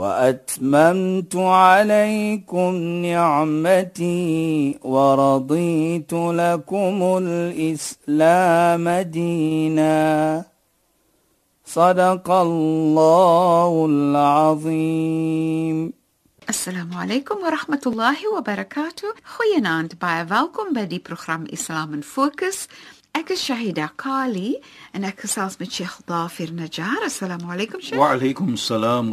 واتممت عليكم نعمتي ورضيت لكم الاسلام دينا صدق الله العظيم Assalamu alaykum wa rahmatullahi wa barakatuh. Goeienaand, baie welkom by die program Islam in Fokus. Ek is Shahida Kali en ek gesels met Sheikh Dafir Najjar. Assalamu alaykum Sheikh. Wa alaykum salaam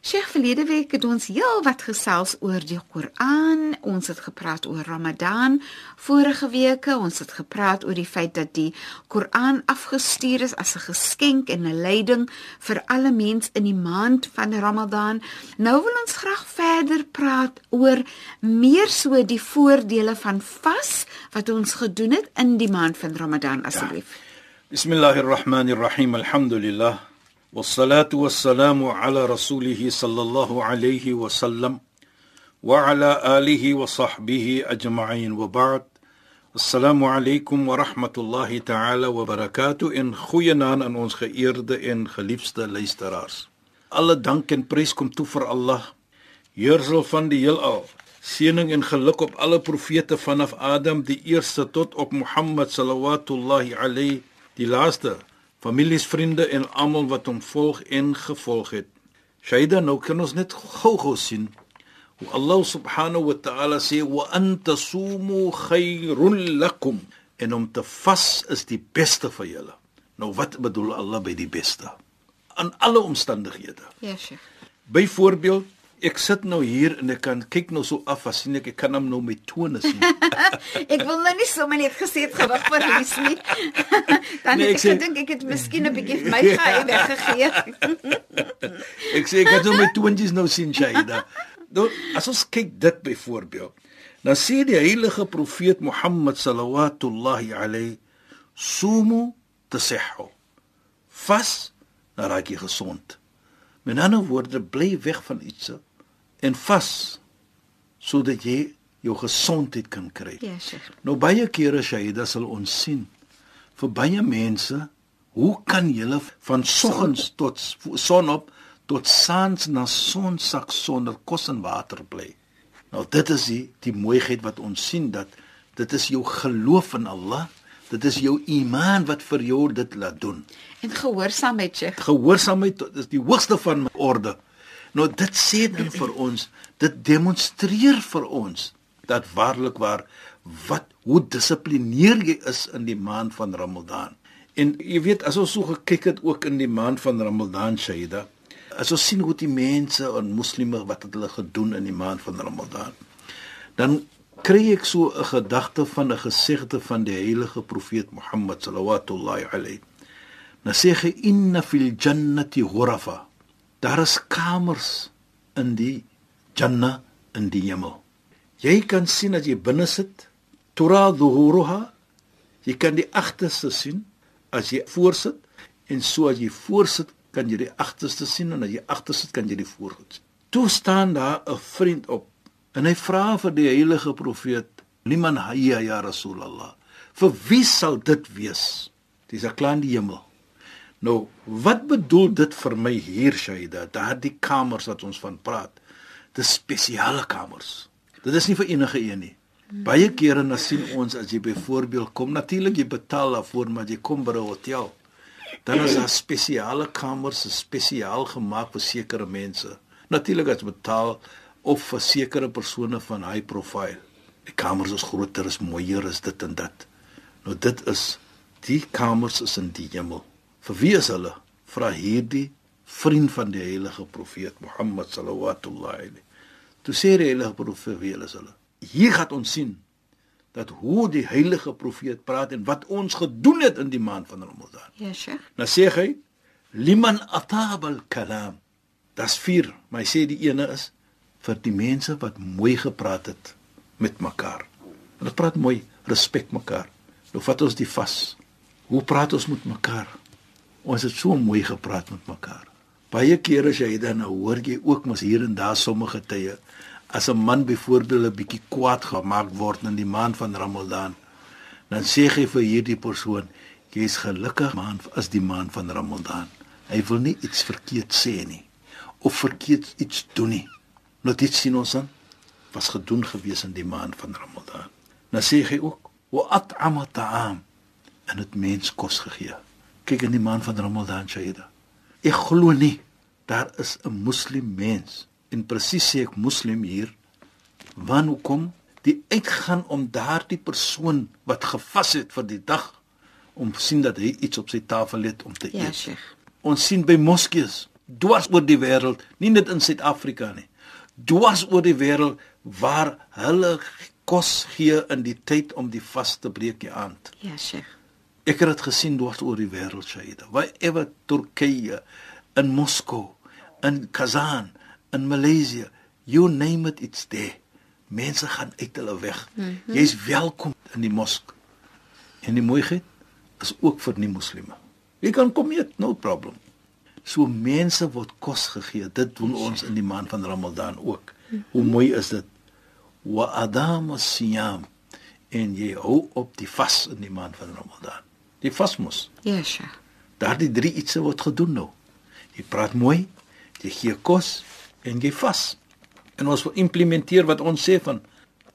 Sheikh, verlede week het ons heel wat gesels oor die Koran. Ons het gepraat oor Ramadan. Vorige weke ons het gepraat oor die feit dat die Koran afgestuur is as 'n geskenk en 'n leiding vir alle mense in die maand van Ramadan. Nou wil ons graag verder praat oor meer so die voordele van vas wat ons gedoen het in die maand van Ramadan asseblief. Ja. Bismillahirrahmanirrahim. Alhamdulillah. والصلاه والسلام على رسوله صلى الله عليه وسلم وعلى اله وصحبه اجمعين وبعد السلام عليكم ورحمه الله تعالى وبركاته in goeienaand aan ons geëerde en geliefde luisteraars alle dank en prys kom toe vir Allah heersel van die heelal seëning en geluk op alle profete vanaf Adam die eerste tot op Mohammed sallallahu alayhi die laaste families, vriende en almal wat hom volg en gevolg het. Shaida nou kan ons net gou-gou sien hoe Allah subhanahu wa ta'ala sê wa antasumu khairun lakum en om te vas is die beste vir julle. Nou wat bedoel Allah by die beste? Aan alle omstandighede. Ja, Sheikh. Byvoorbeeld ek sit nou hier en ek kan kyk nou so af as sien ek ek kan hom nou met tone sien. ek wil nou nie sommer net gesê het gewig verlies nie. Dan nee, ek, ek dink ek het miskien 'n bietjie my gae weggegee. ek sê ek het hom met toontjies nou sien Shaida. Nou as ons kyk dit byvoorbeeld, dan sê die heilige profeet Mohammed sallallahu alayhi sumu tasihhu. Fas raak jy gesond. Met ander woorde, bly weg van iets en vas sodat jy jou gesondheid kan kry. Ja, Sheikh. Nou baie kere Shaida sal ons sien vir baie mense, hoe kan jy van soggens tot sonop tot saans na sonsak sonder kos en water bly? Nou dit is die, die mooiheid wat ons sien dat dit is jou geloof in Allah, dit is jou iman wat vir jou dit laat doen. En gehoorsaamheid, Sheikh. Gehoorsaamheid is die hoogste van orde. Nou dit sê dan vir ons, dit demonstreer vir ons dat waarlik waar wat hoe dissiplineer jy is in die maand van Ramadan. En jy weet as ons so gekyk het ook in die maand van Ramadan Shaida, as ons sien hoe die mense en moslime wat het hulle gedoen in die maand van Ramadan, dan kry ek so 'n gedagte van 'n gesegde van die heilige profeet Mohammed sallallahu alayhi. Nou sê hy inna fil jannati ghurafa Daar is kamers in die Jannah in die hemel. Jy kan sien as jy binne sit, tura dhuhuruha, jy kan die agterste sien as jy voorsit en so as jy voorsit kan jy die agterste sien en as jy agtersit kan jy die voorsit. Toe staan daar 'n vriend op en hy vra vir die heilige profeet, "Liman hayya ya Rasulullah? Vir wie sal dit wees?" Dis 'n klein die hemel. Nou, wat bedoel dit vir my hier Shaida? Daardie kamers wat ons van praat. Dis spesiale kamers. Dit is nie vir enige een nie. Baie kere dan sien ons as jy byvoorbeeld kom, natuurlik jy betaal daarvoor, maar jy kom by 'n hotel. Dan is daar spesiale kamers, spesiaal gemaak vir sekere mense. Natuurlik as betaal of vir sekere persone van high profile. Die kamers is groter, is mooier, is dit en dat. Nou dit is die kamers is in die hemel. Vir wie is hulle? Vra hierdie vriend van die heilige profeet Mohammed sallallahu alaihi. Toe sê die heilige profeet wie is hulle? Hier gaan ons sien dat hoe die heilige profeet praat en wat ons gedoen het in die maand van Ramadan. Ja, Sheikh. Nou sê hy liman atab al-kalam. Das vier, maar hy sê die ene is vir die mense wat mooi gepraat het met mekaar. Ons praat mooi, respek mekaar. Nou vat ons die vas. Hoe praat ons met mekaar? Ons het so mooi gepraat met mekaar. Baie kere as jy dan nou hoor jy ook mos hier en daar sommige tye as 'n man byvoorbeeld 'n bietjie kwaad gemaak word in die maand van Ramadan, dan sê hy vir hierdie persoon, jy's gelukkig maand is die maand van Ramadan. Hy wil nie iets verkeerd sê nie of verkeerd iets doen nie. Nou dit sien ons dan was gedoen gewees in die maand van Ramadan. Dan sê hy ook, "Wa at'ama ta'am" en dit mens kos gegee. Kyk in die maand van Ramadan, Shaida. Ek glo nie daar is 'n moslim mens en presies sê ek moslim hier want hoekom die uitgaan om daardie persoon wat gevas het vir die dag om sien dat hy iets op sy tafel het om te Ja, eet. Sheikh. Ons sien by moskeeë dwars oor die wêreld, nie net in Suid-Afrika nie. Dwars oor die wêreld waar hulle kos gee in die tyd om die vas te breek die aand. Ja, Sheikh. Ek het dit gesien dwars oor die wêreld, Shaida. Wherever Turkye, in Moskou, in Kazan, in Maleisië, you name it, it's there. Mense gaan uit hulle weg. Mm -hmm. Jy's welkom in die mosk. En die mooiheid is ook vir nie-moslime. Jy kan kom eet, no problem. So mense word kos gegee. Dit doen ons in die maand van Ramadan ook. Hoe mooi is dit? Wa adama siyam en jy hou op die vas in die maand van Ramadan. Die vas mos. Ja. Daardie drie ietsie word gedoen nou. Jy praat mooi, jy gee kos en jy vas. En ons wil implementeer wat ons sê van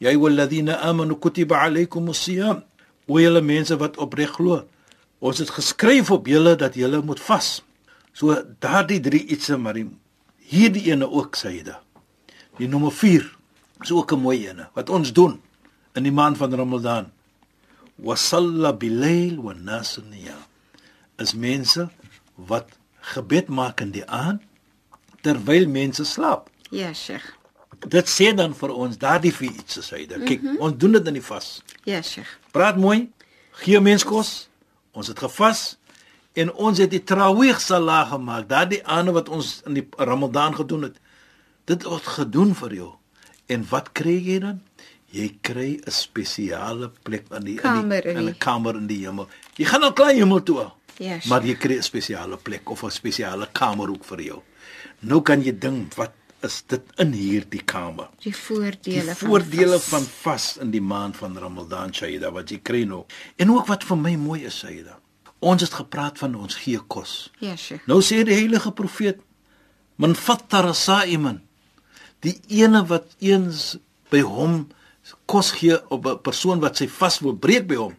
ya ayyuhalladhina amanu kutiba alaykumus siyam. O julle mense wat opreg glo, ons het geskryf op julle dat julle moet vas. So daardie drie ietsie maar die, hierdie ene ook syde. Die nommer 4 is ook 'n mooi ene wat ons doen in die maand van Ramadan. Wa salla bil-layl wan-nas niyam is mense wat gebed maak in die aand terwyl mense slaap. Ja, Sheikh. Dit sê dan vir ons daardie vier iets syde. Kyk, mm -hmm. ons doen dit in die vas. Ja, Sheikh. Praat mooi, gee mens kos. Ons het gevas en ons het die Tarawih salat gemaak. Daardie aande wat ons in die Ramadan gedoen het. Dit word gedoen vir jou. En wat kry jy dan? Jy kry 'n spesiale plek in die Kamer in in die, in 'n die- kamer in die hemel. Jy gaan al klein hemel toe. Ja, Sheikh. Maar jy kry 'n spesiale plek of 'n spesiale kamer ook vir jou. Nou kan jy dink wat is dit in hierdie kamer? die voordele Die van voordele vas. van vas in die maand van Ramadan Shaida wat jy kry nou. En ook wat vir my mooi is Shaida. Ons het gepraat van ons gee kos. Ja, Sheikh. Nou sê die heilige profeet man fattara sa'iman die ene wat eens by hom kos gee op 'n persoon wat sy vas wil breek by hom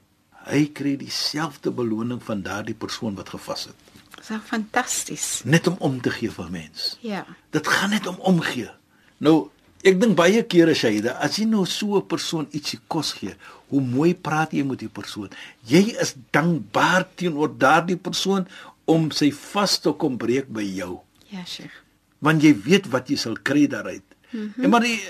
hy kry dieselfde beloning van daardie persoon wat gevas het Dis al fantasties. net om om te gee vir mens Ja. dit gaan net om omgee nou ek dink baie kere Shaida as jy nou so 'n persoon ietsie kos gee hoe mooi praat jy met die persoon jy is dankbaar teenoor daardie persoon om sy vas te kom breek by jou Ja, Sheikh. want jy weet wat jy sal kry daaruit. Mm -hmm. En maar die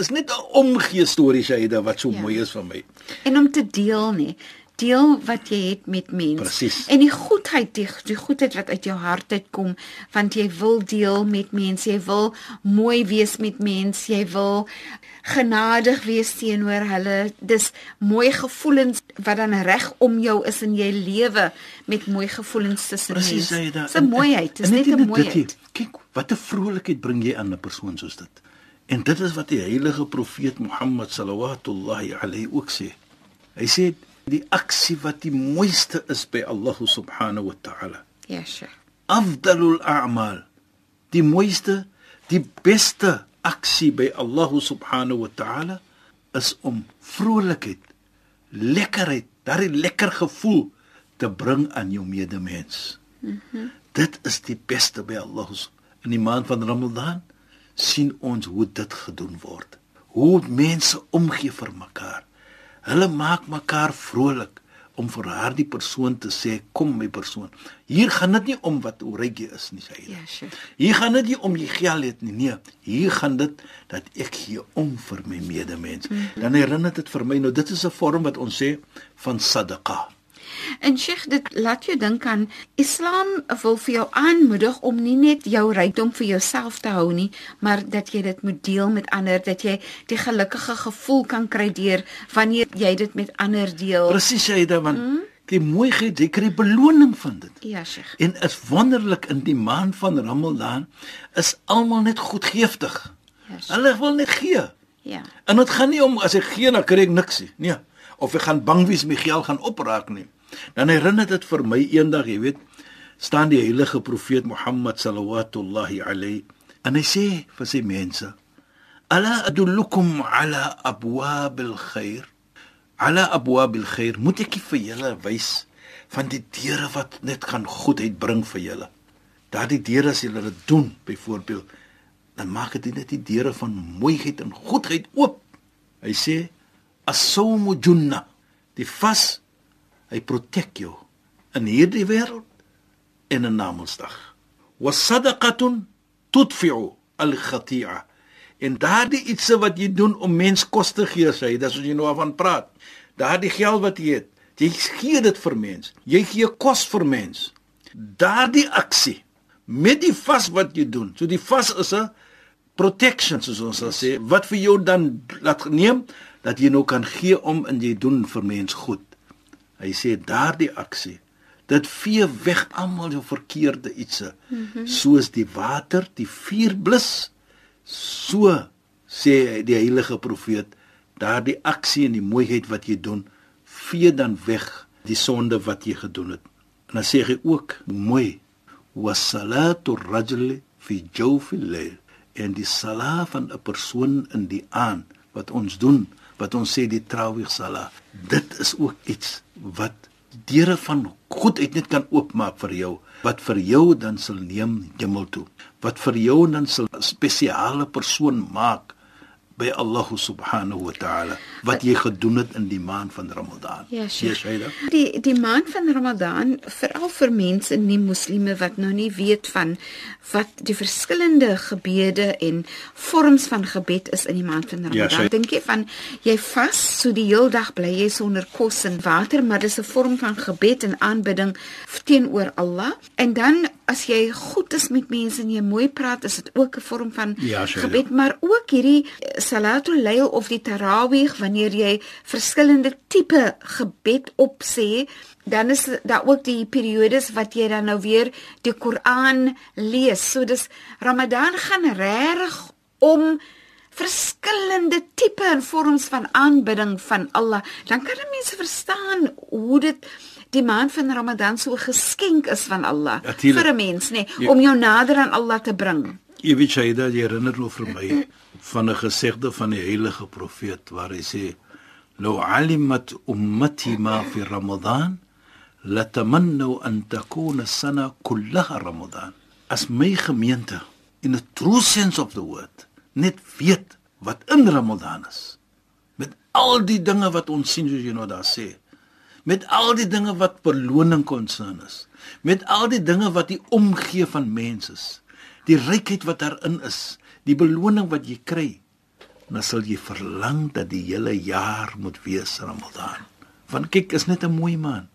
is net 'n omgee storie Shaida wat so Ja. mooi is vir my. En om te deel nie. Deel wat jy het met mense. Presies. En die goedheid, die, die goedheid wat uit jou hart uitkom, want jy wil deel met mense, jy wil mooi wees met mense, jy wil genadig wees teenoor hulle. Dis mooi gevoelens wat dan reg om jou is in jy lewe met mooi gevoelens tussen Presies mense. Shaida. Dis 'n mooiheid, dis net 'n dit mooiheid. Kyk, wat 'n vrolikheid bring jy aan 'n persoon soos dit. En dit is wat die heilige profeet Mohammed sallallahu alayhi ook sê. Hy sê die aksie wat die mooiste is by Allah subhanahu wa ta'ala. Ja, Sheikh. afdalul a'mal die mooiste die beste aksie by Allah subhanahu wa ta'ala is om vrolikheid lekkerheid daardie lekker gevoel te bring aan jou medemens mm -hmm. dit is die beste by Allah in die maand van Ramadan sien ons hoe dit gedoen word hoe mense omgee vir mekaar hulle maak mekaar vrolik om vir daardie persoon te sê kom my persoon hier gaan dit nie om wat jy is nie sê hy Ja, Sheikh. Hier gaan dit nie om jy geld het nie. Nee, hier gaan dit dat ek gee om vir my medemens. Mm -hmm. Dan herinner dit vir my nou dit is 'n vorm wat ons sê van sadaqa. En Sheikh, dit laat jou dink aan Islam wil vir jou aanmoedig om nie net jou rykdom vir jouself te hou nie, maar dat jy dit moet deel met ander, dat jy die gelukkige gevoel kan kry deur wanneer jy dit met ander deel. Presies, Shaida, want mm? die mooiheid, jy kry beloning van dit. Ja, Sheikh. En is wonderlik in die maand van Ramadan is almal net goedgeeftig. Yes. Hulle wil net gee. Ja. En dit gaan nie om as ek gee dan kry ek niks nie. Nee. Of ek gaan bang wees my geld gaan opraak nie. Dan herinner dit vir my eendag, jy weet, staan die heilige profeet Mohammed sallallahu alayhi en hy sê vir sy mense: "Ala adullukum ala abwabil khair?" Ala abwabil khair, moet ek vir julle wys van die deure wat net gaan goedheid bring vir julle. Daardie deure as julle dit doen, byvoorbeeld, dan maak dit net die deure van mooiheid en goedheid oop. Hy sê as-sawmu junna. Die vas hy protek jou in hierdie wêreld en in Namedsdag. Was-sadaqatun tudfi'u al-khati'a. En daardie ietsie wat jy doen om mens kos te gee, sê dis wat jy nou van praat. Daardie geld wat jy het, jy gee dit vir mens. Jy gee kos vir mens. Daardie aksie met die vas wat jy doen. So die vas is 'n protection soos ons sal sê, wat vir jou dan laat neem dat jy nou kan gee om en jy doen vir mens goed. Hy sê daardie aksie dit vee weg almal jou verkeerde ietsie mm -hmm. soos die water die vuur blus so sê die heilige profeet daardie aksie en die mooiheid wat jy doen vee dan weg die sonde wat jy gedoen het en dan sê hy ook mooi wasalatu rajuli fi jawfi al-layl en die sala van 'n persoon in die aand wat ons doen wat ons sê die trawig sala dit is ook iets wat deure van goedheid net kan oopmaak vir jou wat vir jou dan sal neem hemel toe. Wat vir jou dan sal 'n spesiale persoon maak by Allah subhanahu wa ta'ala wat jy gedoen het in die maand van Ramadan. Ja, yes, die die maand van Ramadan veral vir mense nie moslime wat nou nie weet van wat die verskillende gebede en vorms van gebed is in die maand van Ja, Ramadan. sy- Dink jy van jy vas so die heel dag bly jy sonder kos en water, maar dis 'n vorm van gebed en aanbidding teenoor Allah. En dan as jy goed is met mense en jy mooi praat, is dit ook 'n vorm van Ja, sy- gebed, maar ook hierdie Salatul Layl of die Tarawih wanneer jy verskillende tipe gebed opsê, dan is daar ook die periodes wat jy dan nou weer die Koran lees. So dis Ramadan gaan regtig om verskillende tipe en vorms van aanbidding van Allah. Dan kan mense verstaan hoe dit die maand van Ramadan so 'n geskenk is van Allah Natuurlijk. vir 'n mens, nê, nee, Ja. om jou nader aan Allah te bring. Jy weet jy dat jy herinner nou vir my van 'n gesegde van die heilige profeet waar hy sê: "Law 'alimat ummati ma fi Ramadan, latamannu an takuna sana kullaha Ramadan." As my gemeente in the true sense of the word net weet wat in Ramadan is met al die dinge wat ons sien soos jy nou daar sê met al die dinge wat beloning konsern is. Met al die dinge wat die omgee van mense is. Die rykheid wat daarin is. Die beloning wat jy kry. Dan sal jy verlang dat die hele jaar moet wees Ramadan. Want kyk is net 'n mooi maand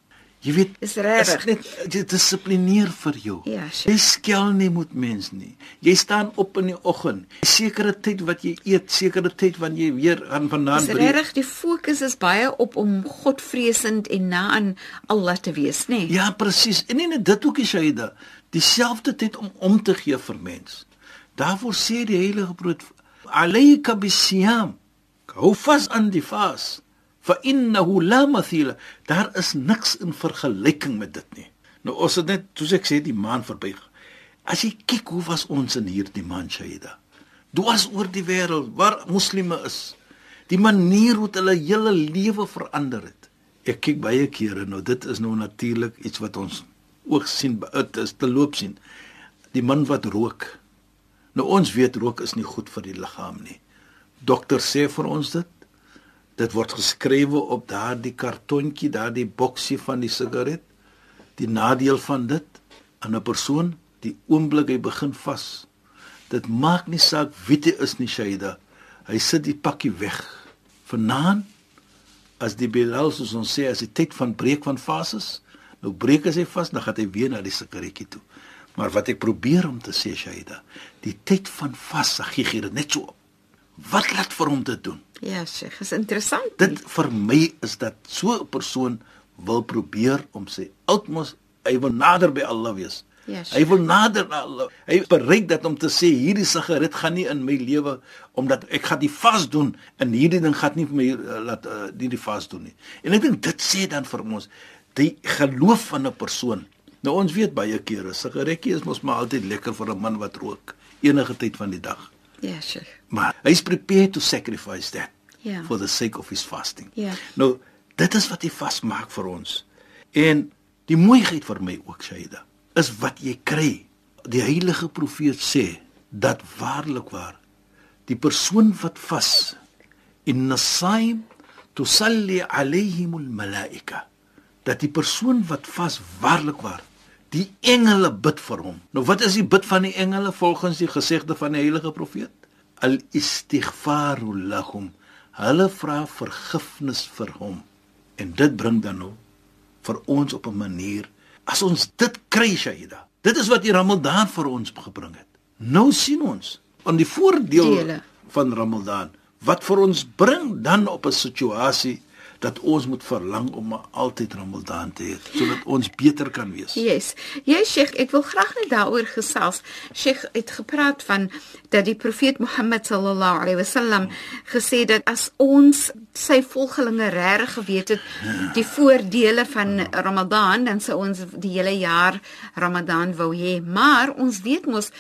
jy weet Is regtig. net jy dissiplineer vir jou Ja, sure. jy skel nie met mens nie jy staan op in die oggend sekere tyd wat jy eet sekere tyd wanneer jy weer gaan vandaan Dis regtig die fokus is baie op om Godvreesend en na aan Allah te wees, nê? Nee? Ja, presies. En nie net dit ook, Shaida. Dieselfde tyd om om te gee vir mens. Daarvoor sê die heilige brood alayka bisiyam. Hou vas aan die vas. Fa innahu la mathila. Daar is niks in vergelyking met dit nie. Nou ons het net, soos ek sê, die maan verby. As jy kyk hoe was ons in hierdie maand, Shaida. Dwars oor die wêreld waar moslime is. Die manier hoe hulle hele lewe verander het. Ek kyk baie kere nou, dit is nou natuurlik iets wat ons ook sien, dit is te loop sien. Die man wat rook. Nou ons weet rook is nie goed vir die liggaam nie. Dokter sê vir ons dit. Dit word geskrywe op daardie kartontjie, daardie boksie van die sigaret. Die nadeel van dit aan 'n persoon, die oomblik hy begin vas. Dit maak nie saak wie dit is nie, Shaida. Hy sit die pakkie weg. Vanaand as die Bilal soos ons sê as die tyd van breek van fases, Nou breek as hy vas, dan gaan hy weer na die sigaretjie toe. Maar wat ek probeer om te sê Shaida, die tyd van vas, gee gee dit net so op. Wat laat vir hom dit doen? Ja, Sheikh, is interessant. Dit vir my is dat so 'n persoon wil probeer om sy uitmos hy wil nader by Allah wees. Ja, Sheikh. Hy wil nader na Allah. Hy bereik dat om te sê hierdie sigaret gaan nie in my lewe omdat ek gaan die vas doen en hierdie ding gaan nie vir my uh, laat uh, nie die vas doen nie. En ek dink dit sê dan vir ons die geloof van 'n persoon. Nou ons weet baie kere sigaretjie is mos maar altyd lekker vir 'n man wat rook enige tyd van die dag. Ja, Sheikh. Maar hy's prepared to sacrifice that Ja. for the sake of his fasting. Ja. Nou, dit is wat die vas maak vir ons. En die mooiheid vir my ook, Shaida, is wat jy kry. Die heilige profeet sê dat waarlik waar die persoon wat vas in nasaim tusalli alaihim almalaika dat die persoon wat vas waarlik waar die engele bid vir hom. Nou wat is die bid van die engele volgens die gesegde van die heilige profeet? Al istighfaru lahum. Hulle vra vergifnis vir hom. En dit bring dan nou vir ons op 'n manier as ons dit kry Shaida. Dit is wat die Ramadan vir ons gebring het. Nou sien ons aan die voordeel Dele. van Ramadan wat vir ons bring dan op 'n situasie dat ons moet verlang om maar altyd Ramadan te hê sodat ons beter kan wees. Yes. Ja, Sheikh, ek wil graag net daaroor gesels. Sheikh het gepraat van dat die profeet Mohammed sallallahu alaihi wasallam gesê dat as ons sy volgelinge regtig geweet het die voordele van Ramadan, dan sou ons die hele jaar Ramadan wou hê. Maar ons weet mos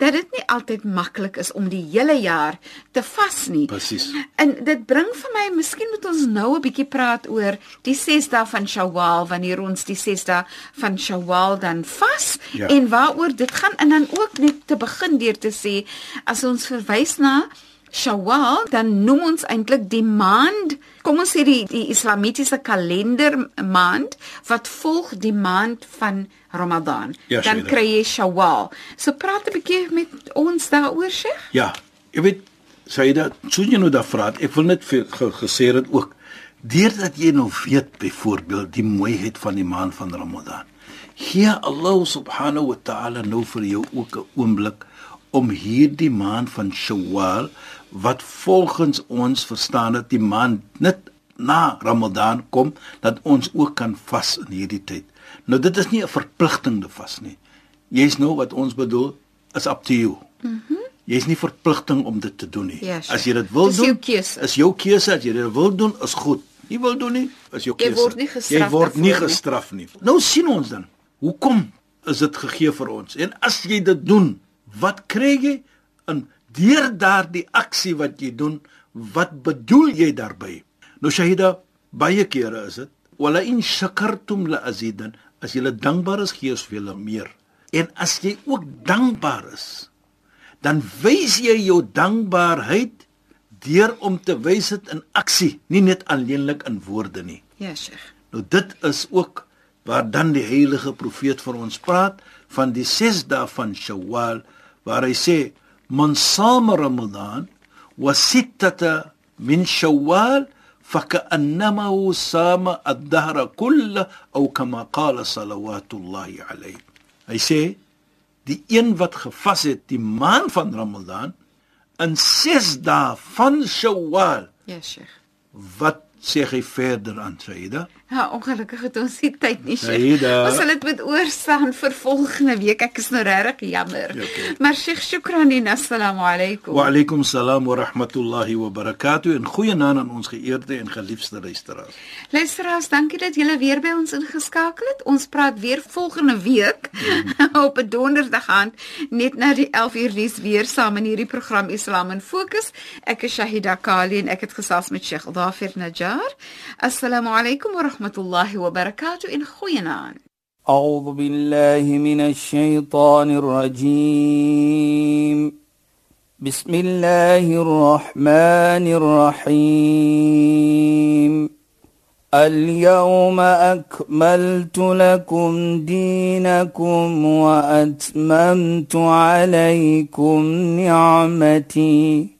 dat dit nie altyd maklik is om die hele jaar te vas nie. Presies. En dit bring vir my, miskien moet ons nou 'n bietjie praat oor die 6 dae van Shawwal wanneer ons die 6 dae van Shawwal dan vas Ja. en waaroor dit gaan en dan ook net te begin deur te sê as ons verwys na Shawwal dan noem ons eintlik die maand kom ons sê die die islamitiese kalender maand wat volg die maand van Ramadan. Ja, dan kry jy Shawwal. So praat 'n bietjie met ons daaroor Sheikh? Ja, jy weet Saida, so jy nou daar vra, ek wil net vir ge, gesê dit ook deurdat jy nou weet byvoorbeeld die mooiheid van die maand van Ramadan. Gee Allah subhanahu wa ta'ala nou vir jou ook 'n oomblik om hierdie maand van Shawwal wat volgens ons verstaan dat die maand net na Ramadan kom dat ons ook kan vas in hierdie tyd. Nou dit is nie 'n verpligtende vas nie. Jy's nou wat ons bedoel is up to you. Mhm. Mm Jy's nie verpligting om dit te doen nie. Ja, sure. As jy dit wil doen, jou keuse. is jou keuse as jy dit wil doen, is goed. Nie wil doen nie, is jou Jy keuse. word nie gestraf Jy word nie. gestraf nie. Nou sien ons dan, hoekom is dit gegee vir ons? En as jy dit doen, wat kry jy? En deur daardie aksie wat jy doen, wat bedoel jy daarmee? Nou Shahida, baie kere is dit, wala in shakartum la azidan, as jy dankbaar is, gee ons vir julle meer. En as jy ook dankbaar is, dan wys jy jou dankbaarheid deur om te wys dit in aksie, nie net alleenlik in woorde nie. ja Sheikh Nou dit is ook waar dan die heilige profeet vir ons praat van die 6 dae van Shawwal waar hy sê man sama ramadan wa sittata min Shawwal فكأنما سام الدهر كله أو كما قال صلوات الله عليه Hy sê die een wat gevas het die maand van Ramadan in 6 dae van Shawwal ja Sheikh wat sê hy verder aan Saida Ja, ongelukkig het ons nie tyd nie. Saida. Ons sal dit moet oorstaan vir volgende week. Ek is nou regtig jammer. Ja, oké. Maar Sheikh, shukran en assalamu alaykum. Wa alaykum salaam wa rahmatullahi wa barakatuh en goeienaand aan ons geëerde en geliefde luisteraars. Luisteraars, dankie dat julle weer by ons ingeskakel het. Ons praat weer volgende week op 'n donderdag aand net na die 11 uur nuus weer saam in hierdie program Islam in Fokus. Ek is Shahida Kali en ek het gesels met Sheikh Dafir Najjar. Assalamu alaykum wa rahmatullahi wa barakatuh en goeienaand. أعوذ بالله من الشيطان الرجيم. بسم الله الرحمن الرحيم. اليوم أكملت لكم دينكم وأتممت عليكم نعمتي.